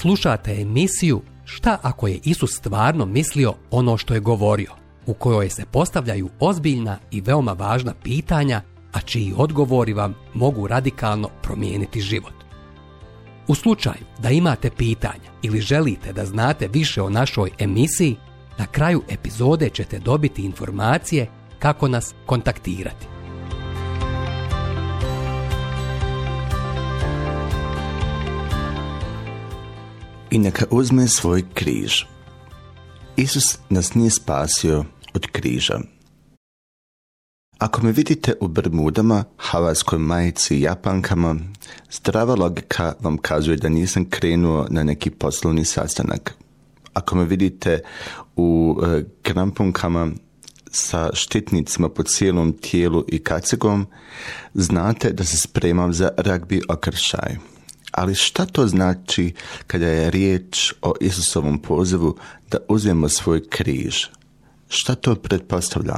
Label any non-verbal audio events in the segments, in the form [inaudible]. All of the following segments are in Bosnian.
Slušate emisiju Šta ako je Isus stvarno mislio ono što je govorio, u kojoj se postavljaju ozbiljna i veoma važna pitanja, a čiji odgovori vam mogu radikalno promijeniti život. U slučaju da imate pitanja ili želite da znate više o našoj emisiji, na kraju epizode ćete dobiti informacije kako nas kontaktirati. i neka uzme svoj križ. Isus nas nije spasio od križa. Ako me vidite u Bermudama, havajskoj majici i japankama, zdrava logika vam kazuje da nisam krenuo na neki poslovni sastanak. Ako me vidite u e, krampunkama sa štitnicima po cijelom tijelu i kacegom, znate da se spremam za ragbi okršaj. Ali šta to znači kada je riječ o Isusovom pozivu da uzmemo svoj križ? Šta to pretpostavlja?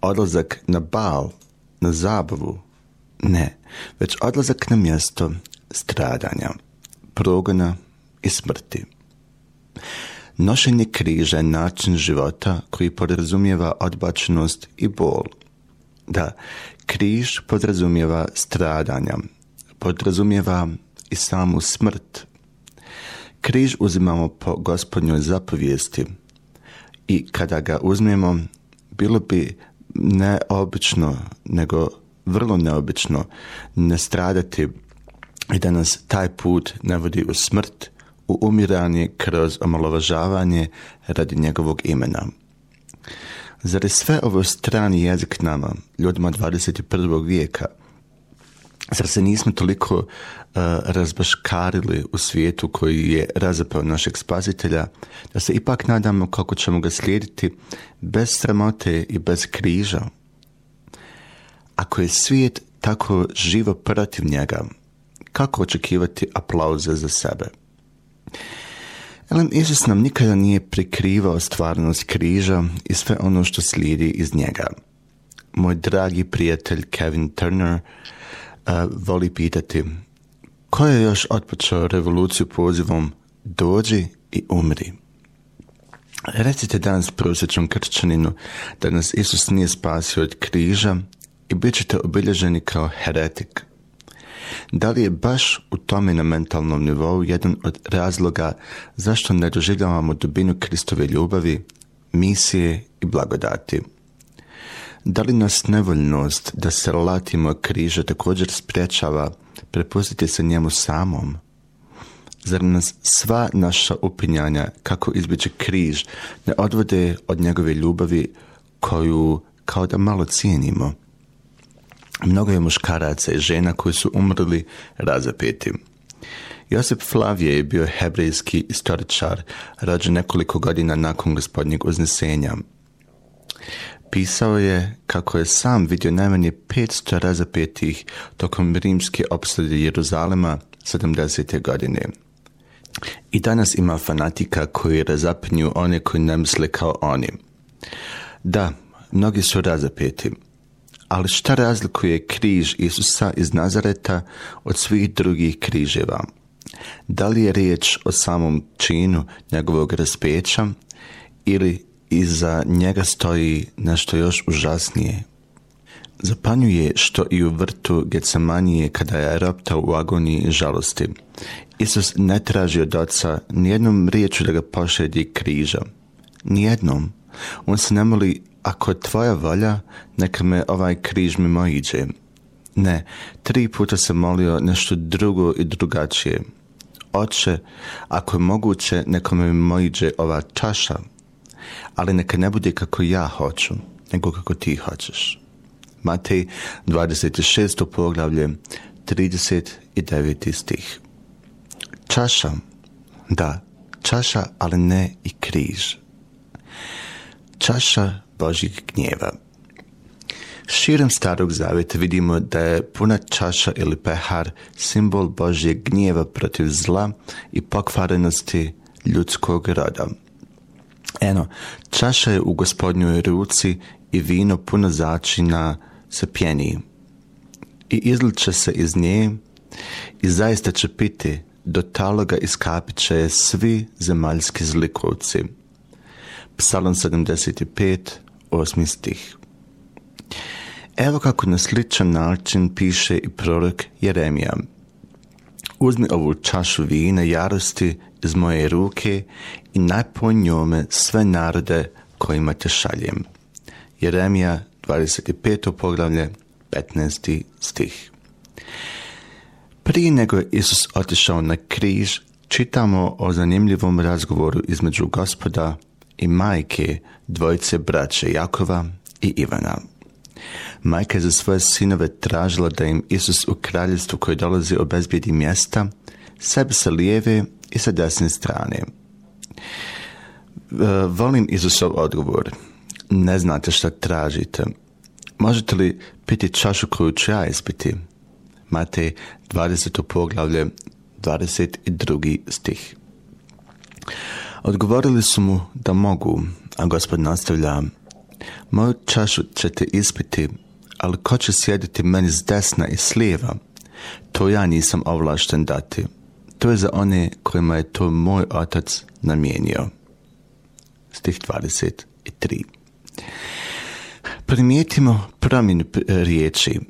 Odlazak na bal, na zabavu? Ne, već odlazak na mjesto stradanja, progona i smrti. Nošenje križa je način života koji podrazumijeva odbačnost i bol. Da, križ podrazumijeva stradanja, podrazumijeva i samu smrt. Križ uzimamo po gospodnjoj zapovijesti i kada ga uzmemo, bilo bi neobično, nego vrlo neobično ne stradati i da nas taj put ne vodi u smrt, u umiranje kroz omalovažavanje radi njegovog imena. Zar je sve ovo strani jezik nama, ljudima 21. vijeka, Zar se nismo toliko uh, razbaškarili u svijetu koji je razapao našeg spazitelja, da se ipak nadamo kako ćemo ga slijediti bez sramote i bez križa? Ako je svijet tako živo protiv njega, kako očekivati aplauze za sebe? Elem, Isus nam nikada nije prikrivao stvarnost križa i sve ono što slijedi iz njega. Moj dragi prijatelj Kevin Turner – voli pitati ko je još otpočeo revoluciju pozivom dođi i umri. Recite danas prosječnom krčaninu da nas Isus nije spasio od križa i bit ćete obilježeni kao heretik. Da li je baš u tome na mentalnom nivou jedan od razloga zašto ne doživljavamo dubinu Kristove ljubavi, misije i blagodati? Da li nas nevoljnost da se latimo križa također sprečava prepustiti se njemu samom? Zar nas sva naša upinjanja kako izbjeći križ ne odvode od njegove ljubavi koju kao da malo cijenimo? Mnogo je muškaraca i žena koji su umrli razapeti. Josip Flavije je bio hebrejski istoričar, rađen nekoliko godina nakon gospodnjeg uznesenja. Pisao je kako je sam vidio najmanje 500 razapetih tokom rimske opsade Jeruzalema 70. godine. I danas ima fanatika koji razapnju one koji ne misle kao oni. Da, mnogi su razapeti, ali šta razlikuje križ Isusa iz Nazareta od svih drugih križeva? Da li je riječ o samom činu njegovog raspeća ili iza njega stoji nešto još užasnije. Zapanjuje što i u vrtu Gecemanije kada je raptao u agoniji žalosti. Isus ne traži od oca nijednom riječu da ga pošedi križa. Nijednom. On se ne moli, ako tvoja volja, neka me ovaj križ mimo iđe. Ne, tri puta se molio nešto drugo i drugačije. Oče, ako je moguće, neka me mimo ova čaša, ali neka ne bude kako ja hoću, nego kako ti hoćeš. Matej 26. poglavlje 39. stih. Čaša, da, čaša, ali ne i križ. Čaša Božjeg gnjeva. Širom starog zavjeta vidimo da je puna čaša ili pehar simbol Božjeg gnjeva protiv zla i pokvarenosti ljudskog roda. Eno, čaša je u gospodnjoj ruci i vino puno začina se pjeniji. I izliče se iz nje i zaista će piti, do taloga iskapit će svi zemaljski zlikovci. Psalm 75, 8 stih. Evo kako na sličan način piše i prorok Jeremija. Uzmi ovu čašu vina jarosti iz moje ruke i napoj njome sve narode kojima te šaljem. Jeremija 25. poglavlje 15. stih Prije nego je Isus otišao na križ, čitamo o zanimljivom razgovoru između gospoda i majke dvojce braće Jakova i Ivana. Majka je za svoje sinove tražila da im Isus u kraljestvu koji dolazi obezbijedi mjesta, sebe sa lijeve i sa desne strane. E, volim Isusov odgovor. Ne znate šta tražite. Možete li piti čašu koju ću ja ispiti? Matej 20. poglavlje 22. stih. Odgovorili su mu da mogu, a gospod nastavlja Moju čašu ćete ispiti, ali ko će sjediti meni s desna i s lijeva? To ja nisam ovlašten dati. To je za one kojima je to moj otac namijenio. Stih 23. Primijetimo promjenu riječi.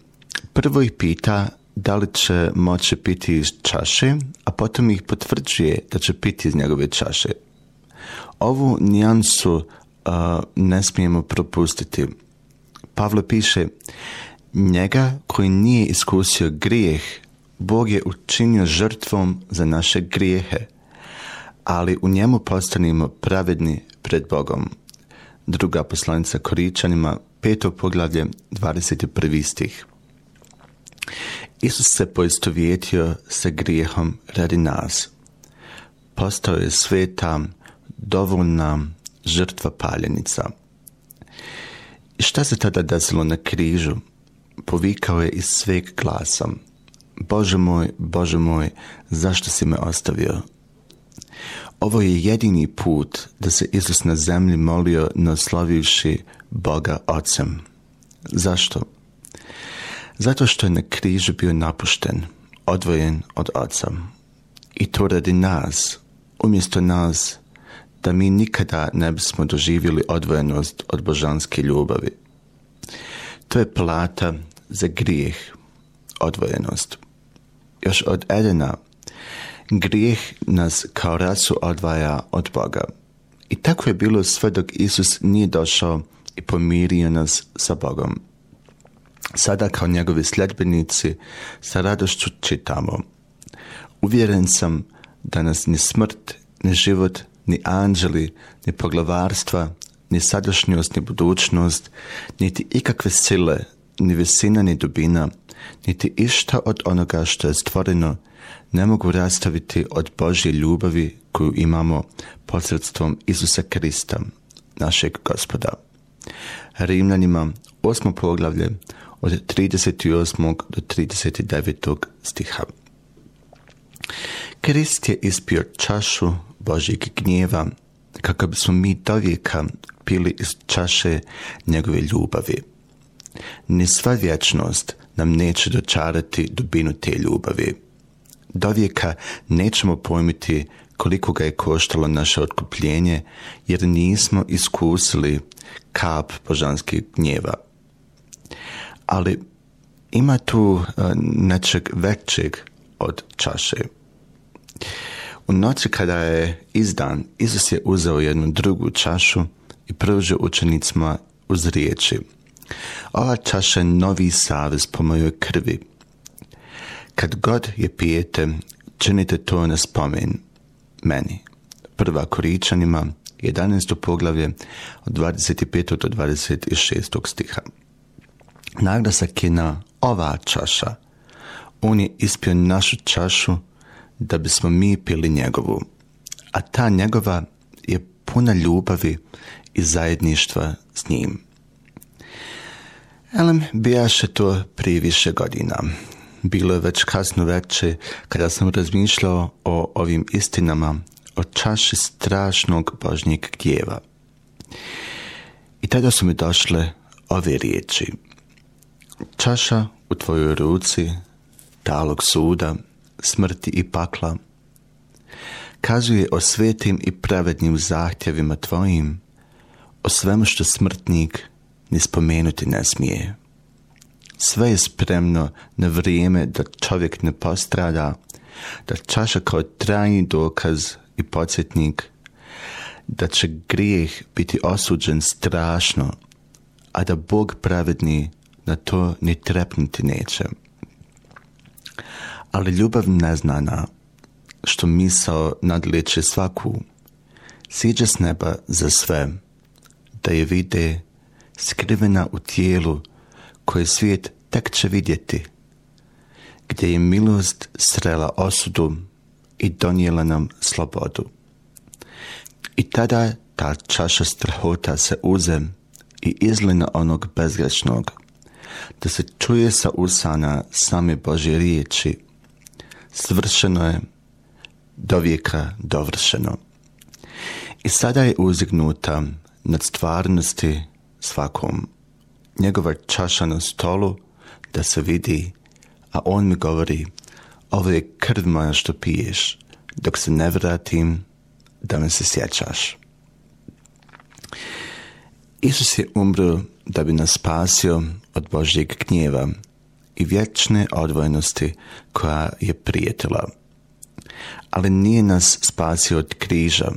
Prvo ih pita da li će moći piti iz čaše, a potom ih potvrđuje da će piti iz njegove čaše. Ovu nijansu ne smijemo propustiti. Pavle piše, njega koji nije iskusio grijeh, Bog je učinio žrtvom za naše grijehe, ali u njemu postanimo pravedni pred Bogom. Druga poslanica Koričanima, peto poglavlje, 21. stih. Isus se poistovjetio sa grijehom radi nas. Postao je sveta, dovoljna, žrtva paljenica. Šta se tada desilo na križu? Povikao je iz sveg glasa. Bože moj, Bože moj, zašto si me ostavio? Ovo je jedini put da se Isus na zemlji molio naslovivši Boga Ocem. Zašto? Zato što je na križu bio napušten, odvojen od Oca. I to radi nas, umjesto nas da mi nikada ne bismo doživjeli odvojenost od božanske ljubavi. To je plata za grijeh, odvojenost. Još od Edena, grijeh nas kao rasu odvaja od Boga. I tako je bilo sve dok Isus nije došao i pomirio nas sa Bogom. Sada kao njegovi sljedbenici sa radošću čitamo. Uvjeren sam da nas ni smrt, ni život, ni anđeli, ni poglavarstva, ni sadašnjost, ni budućnost, niti ikakve sile, ni visina, ni dubina, niti išta od onoga što je stvoreno, ne mogu rastaviti od Božje ljubavi koju imamo posredstvom Isusa Krista, našeg gospoda. Rimljanima, osmo poglavlje, od 38. do 39. stiha. Krist je ispio čašu Božjeg gnjeva, kako bismo mi vijeka pili iz čaše njegove ljubavi. Ni sva vječnost nam neće dočarati dubinu te ljubavi. vijeka nećemo pojmiti koliko ga je koštalo naše otkupljenje, jer nismo iskusili kap božanskih gnjeva. Ali ima tu e, nečeg većeg od čaše. U noći kada je izdan, Isus je uzeo jednu drugu čašu i pružio učenicima uz riječi. Ova čaša je novi savez po mojoj krvi. Kad god je pijete, činite to na spomen meni. Prva Koričanima, 11. poglavlje od 25. do 26. stiha. Naglasak je na ova čaša. On je ispio našu čašu da bismo mi pili njegovu, a ta njegova je puna ljubavi i zajedništva s njim. Elem bijaše to prije više godina. Bilo je već kasno veče kada sam razmišljao o ovim istinama, o čaši strašnog božnjeg djeva. I tada su mi došle ove riječi. Čaša u tvojoj ruci, talog suda, smrti i pakla. Kazuje o svetim i pravednim zahtjevima tvojim, o svemu što smrtnik ni spomenuti ne smije. Sve je spremno na vrijeme da čovjek ne postrada, da čaša kao trajni dokaz i podsjetnik, da će grijeh biti osuđen strašno, a da Bog pravedni na to ni trepnuti neće ali ljubav neznana, što misao nadliči svaku, siđe s neba za sve, da je vide skrivena u tijelu koje svijet tek će vidjeti, gdje je milost srela osudu i donijela nam slobodu. I tada ta čaša strahota se uze i izlina onog bezgrešnog, da se čuje sa usana same Božje riječi, svršeno je, do vijeka dovršeno. I sada je uzignuta nad stvarnosti svakom. Njegova čaša na stolu da se vidi, a on mi govori, ovo je krv moja što piješ, dok se ne vratim, da me se sjećaš. Isus je umro da bi nas spasio od Božjeg gnjeva, i vječne odvojnosti koja je prijetila. Ali nije nas spasio od križa.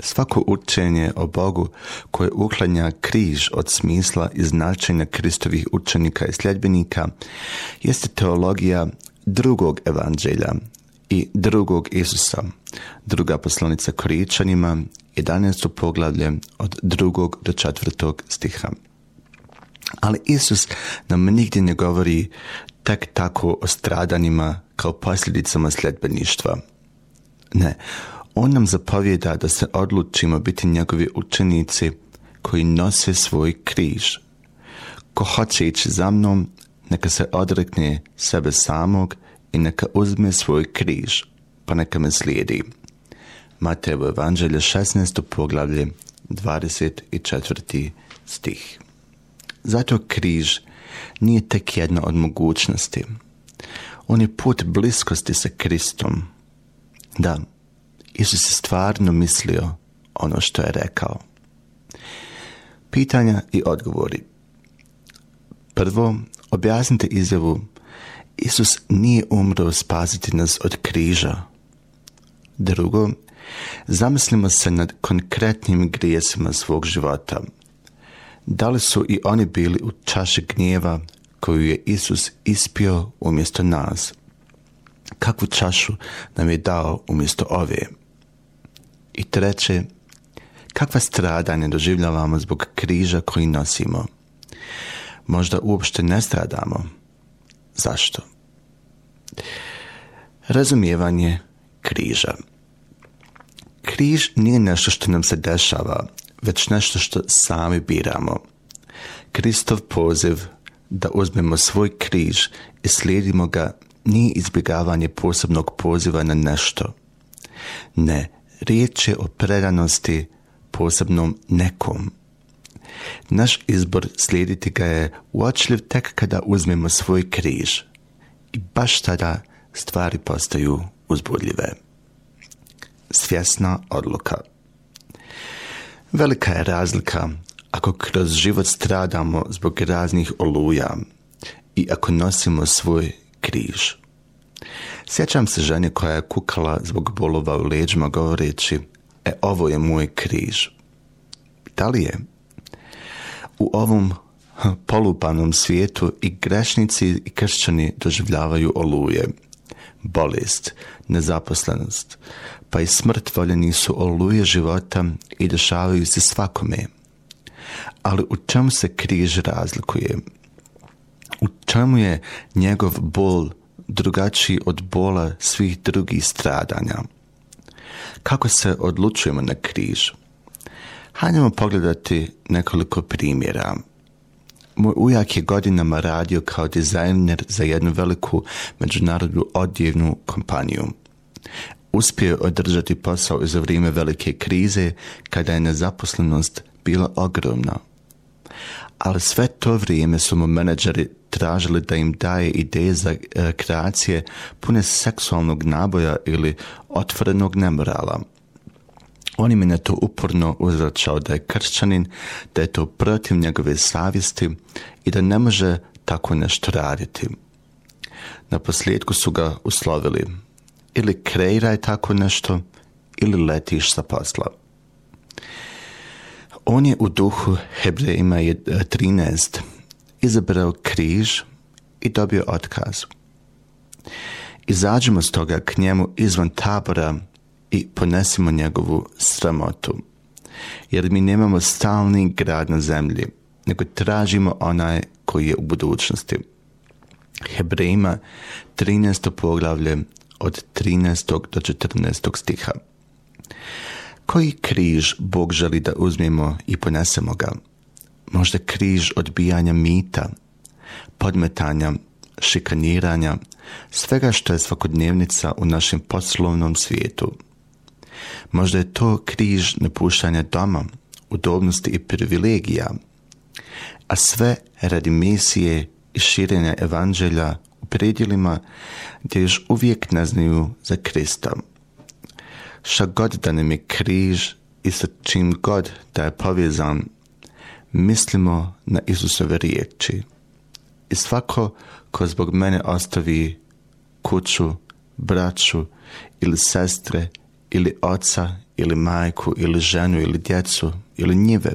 Svako učenje o Bogu koje uklanja križ od smisla i značenja Kristovih učenika i sljedbenika jeste teologija drugog evanđelja i drugog Isusa. Druga poslanica Koričanima, 11. poglavlje od drugog do četvrtog stiha. Ali Isus nam nigdje ne govori tek tako o stradanjima kao posljedicama sljedbeništva. Ne, on nam zapovjeda da se odlučimo biti njegovi učenici koji nose svoj križ. Ko hoće ići za mnom, neka se odrekne sebe samog i neka uzme svoj križ, pa neka me slijedi. Matejevo evanđelje 16. poglavlje 24. stih. Zato križ nije tek jedna od mogućnosti. On je put bliskosti sa Kristom. Da, Isus je stvarno mislio ono što je rekao. Pitanja i odgovori. Prvo, objasnite izjavu Isus nije umro spaziti nas od križa. Drugo, zamislimo se nad konkretnim grijesima svog života – da li su i oni bili u čaši gnjeva koju je Isus ispio umjesto nas? Kakvu čašu nam je dao umjesto ove? I treće, kakva stradanja doživljavamo zbog križa koji nosimo? Možda uopšte ne stradamo. Zašto? Razumijevanje križa. Križ nije nešto što nam se dešava, već nešto što sami biramo. Kristov poziv da uzmemo svoj križ i slijedimo ga nije izbjegavanje posebnog poziva na nešto. Ne, riječ je o predanosti posebnom nekom. Naš izbor slijediti ga je uočljiv tek kada uzmemo svoj križ i baš tada stvari postaju uzbudljive. Svjesna odluka. Velika je razlika ako kroz život stradamo zbog raznih oluja i ako nosimo svoj križ. Sjećam se žene koja je kukala zbog bolova u leđima govoreći E ovo je moj križ. Da li je? U ovom [laughs] polupanom svijetu i grešnici i kršćani doživljavaju oluje – bolest, nezaposlenost, pa i smrt voljeni su oluje života i dešavaju se svakome. Ali u čemu se križ razlikuje? U čemu je njegov bol drugačiji od bola svih drugih stradanja? Kako se odlučujemo na križ? Hajdemo pogledati nekoliko primjera. Moj ujak je godinama radio kao dizajner za jednu veliku međunarodnu odjevnu kompaniju. Uspio je održati posao za vrijeme velike krize kada je nezaposlenost bila ogromna. Ali sve to vrijeme su mu menadžeri tražili da im daje ideje za e, kreacije pune seksualnog naboja ili otvorenog nemorala – on im je na to uporno uzračao da je kršćanin, da je to protiv njegove savjesti i da ne može tako nešto raditi. Na posljedku su ga uslovili. Ili kreiraj tako nešto, ili letiš sa posla. On je u duhu Hebrejima 13 e, izabrao križ i dobio otkaz. Izađemo stoga k njemu izvan tabora i ponesimo njegovu sramotu. Jer mi nemamo stalni grad na zemlji, nego tražimo onaj koji je u budućnosti. Hebrejima 13. poglavlje od 13. do 14. stiha. Koji križ Bog želi da uzmemo i ponesemo ga? Možda križ odbijanja mita, podmetanja, šikaniranja, svega što je svakodnevnica u našem poslovnom svijetu – Možda je to križ napuštanja doma, udobnosti i privilegija, a sve radi misije i širenja evanđelja u predjelima gdje još uvijek ne znaju za Krista. Šta god da nam je križ i sa čim god da je povezan, mislimo na Isusove riječi. I svako ko zbog mene ostavi kuću, braću ili sestre, ili oca, ili majku, ili ženu, ili djecu, ili njive.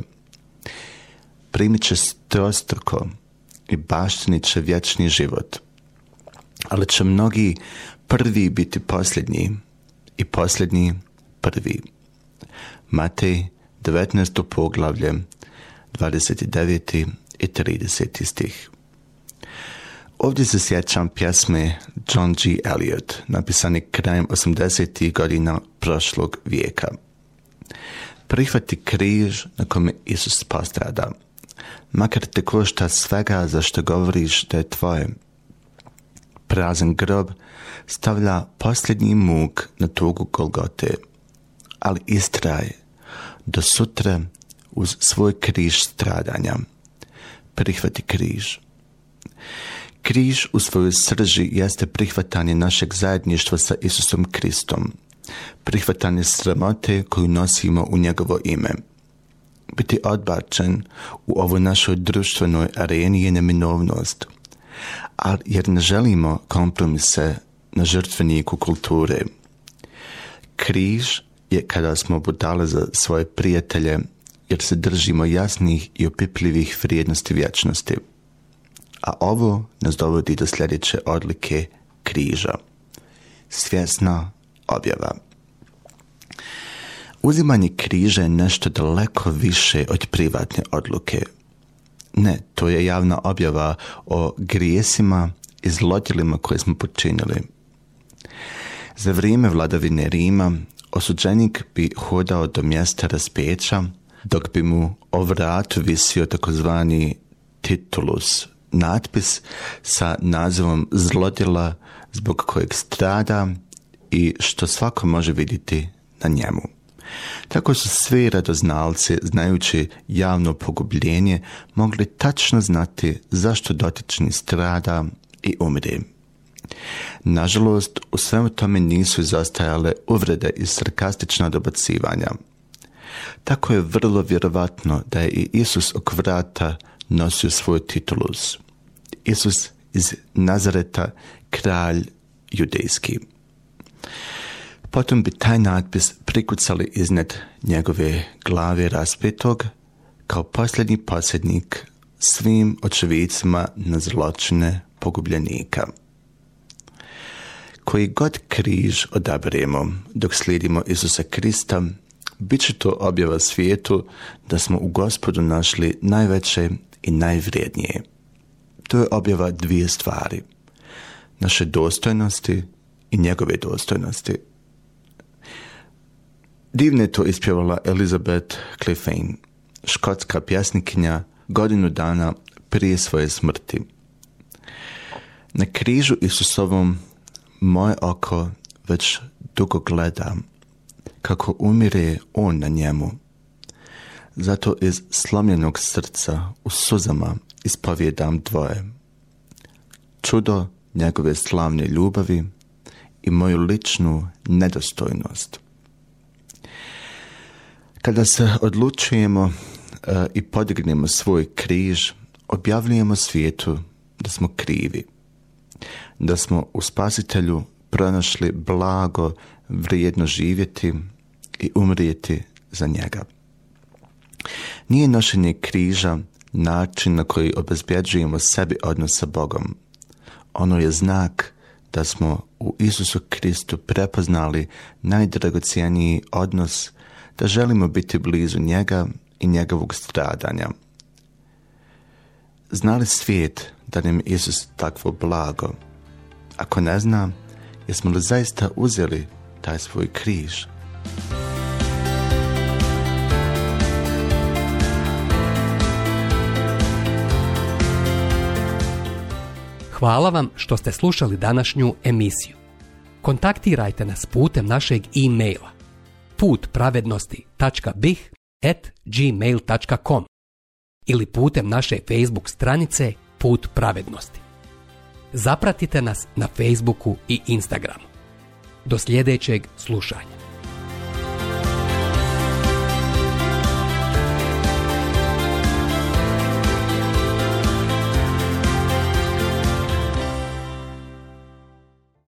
Primit će strostruko i baštinit će vječni život. Ali će mnogi prvi biti posljednji i posljednji prvi. Matej 19. poglavlje 29. i 30. stih. Ovdje se sjećam pjesme John G. Eliot, napisane krajem 80. godina prošlog vijeka. Prihvati križ na kome Isus postrada. Makar te košta svega za što govoriš da je tvoje. Prazen grob stavlja posljednji muk na tugu Golgote. Ali istraj, do sutra uz svoj križ stradanja. Prihvati križ. Križ u svojoj srži jeste prihvatanje našeg zajedništva sa Isusom Kristom, prihvatanje sramote koju nosimo u njegovo ime. Biti odbačen u ovoj našoj društvenoj areni je neminovnost, ali jer ne želimo kompromise na žrtveniku kulture. Križ je kada smo budale za svoje prijatelje jer se držimo jasnih i opipljivih vrijednosti vječnosti a ovo nas dovodi do sljedeće odlike križa. Svjesna objava. Uzimanje križa je nešto daleko više od privatne odluke. Ne, to je javna objava o grijesima i zlodjelima koje smo počinili. Za vrijeme vladavine Rima osuđenik bi hodao do mjesta raspeća, dok bi mu o vratu visio takozvani titulus, natpis sa nazivom zlodjela zbog kojeg strada i što svako može vidjeti na njemu. Tako su svi radoznalci, znajući javno pogubljenje, mogli tačno znati zašto dotični strada i umri. Nažalost, u svemu tome nisu izostajale uvrede i sarkastična dobacivanja. Tako je vrlo vjerovatno da je i Isus oko vrata nosio svoju titulu. Isus iz Nazareta, kralj judejski. Potom bi taj natpis prikucali iznad njegove glave raspetog kao posljednji posljednik svim očevicima na zločine pogubljenika. Koji god križ odabremo dok slijedimo Isusa Krista, bit će to objava svijetu da smo u gospodu našli najveće i najvrijednije. To je objava dvije stvari. Naše dostojnosti i njegove dostojnosti. Divne je to ispjevala Elizabeth Cliffane, škotska pjesnikinja godinu dana prije svoje smrti. Na križu Isusovom moje oko već dugo gleda kako umire on na njemu. Zato iz slomljenog srca u suzama ispovijedam dvoje. Čudo njegove slavne ljubavi i moju ličnu nedostojnost. Kada se odlučujemo e, i podignemo svoj križ, objavljujemo svijetu da smo krivi, da smo u spasitelju pronašli blago vrijedno živjeti i umrijeti za njega. Nije nošenje križa način na koji obezbjeđujemo sebi odnos sa Bogom. Ono je znak da smo u Isusu Kristu prepoznali najdragocijeniji odnos da želimo biti blizu njega i njegovog stradanja. Zna li svijet da nam Isus takvo blago? Ako ne zna, jesmo li zaista uzeli taj svoj križ? Hvala vam što ste slušali današnju emisiju. Kontaktirajte nas putem našeg e-maila putpravednosti.bih at gmail.com ili putem naše Facebook stranice Put pravednosti. Zapratite nas na Facebooku i Instagramu. Do sljedećeg slušanja.